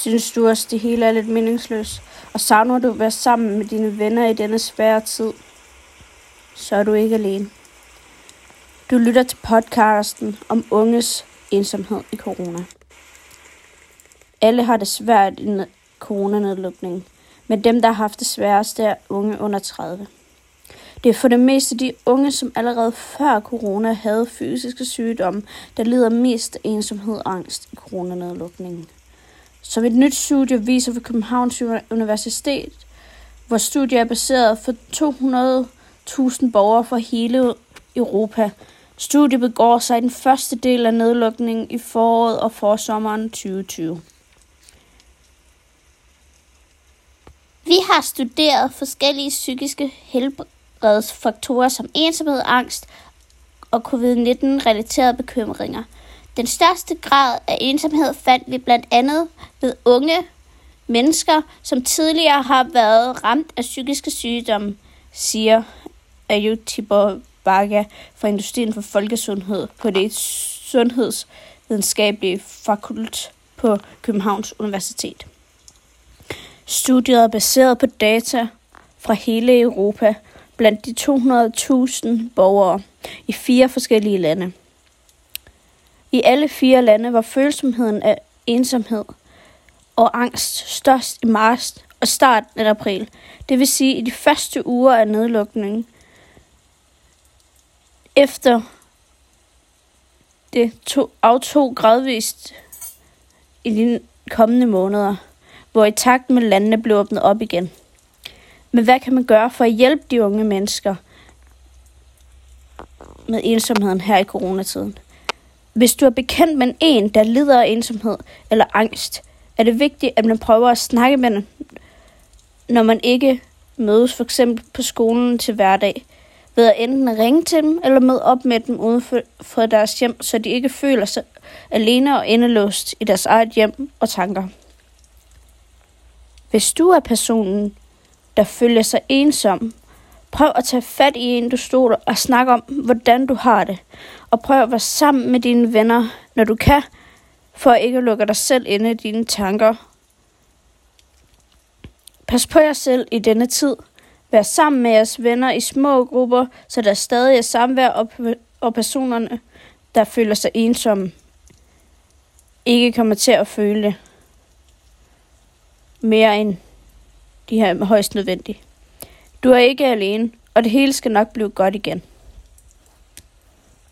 Synes du også, det hele er lidt meningsløst? Og savner du at være sammen med dine venner i denne svære tid? Så er du ikke alene. Du lytter til podcasten om unges ensomhed i corona. Alle har det svært i coronanedlukningen, men dem, der har haft det sværest, er unge under 30. Det er for det meste de unge, som allerede før corona havde fysiske sygdomme, der lider mest af ensomhed og angst i coronanedlukningen. Som et nyt studie viser ved Københavns Universitet, hvor studiet er baseret for 200.000 borgere fra hele Europa. Studiet begår sig i den første del af nedlukningen i foråret og forsommeren 2020. Vi har studeret forskellige psykiske helbredsfaktorer som ensomhed, angst og covid-19-relaterede bekymringer. Den største grad af ensomhed fandt vi blandt andet ved unge mennesker, som tidligere har været ramt af psykiske sygdomme, siger Ayut Tibor Baga fra Industrien for Folkesundhed på det sundhedsvidenskabelige fakult på Københavns Universitet. Studiet er baseret på data fra hele Europa blandt de 200.000 borgere i fire forskellige lande. I alle fire lande var følsomheden af ensomhed og angst størst i marts og starten af april, det vil sige i de første uger af nedlukningen. Efter det tog, aftog gradvist i de kommende måneder hvor i takt med landene blev åbnet op igen. Men hvad kan man gøre for at hjælpe de unge mennesker med ensomheden her i coronatiden? Hvis du er bekendt med en, der lider af ensomhed eller angst, er det vigtigt, at man prøver at snakke med dem, når man ikke mødes for eksempel på skolen til hverdag, ved at enten ringe til dem eller møde op med dem uden for, for deres hjem, så de ikke føler sig alene og indelåst i deres eget hjem og tanker. Hvis du er personen, der føler sig ensom, prøv at tage fat i en, du stoler, og snak om, hvordan du har det. Og prøv at være sammen med dine venner, når du kan, for at ikke lukke dig selv inde i dine tanker. Pas på jer selv i denne tid. Vær sammen med jeres venner i små grupper, så der stadig er samvær og, og personerne, der føler sig ensomme, ikke kommer til at føle det mere end de her højst nødvendige. Du er ikke alene, og det hele skal nok blive godt igen.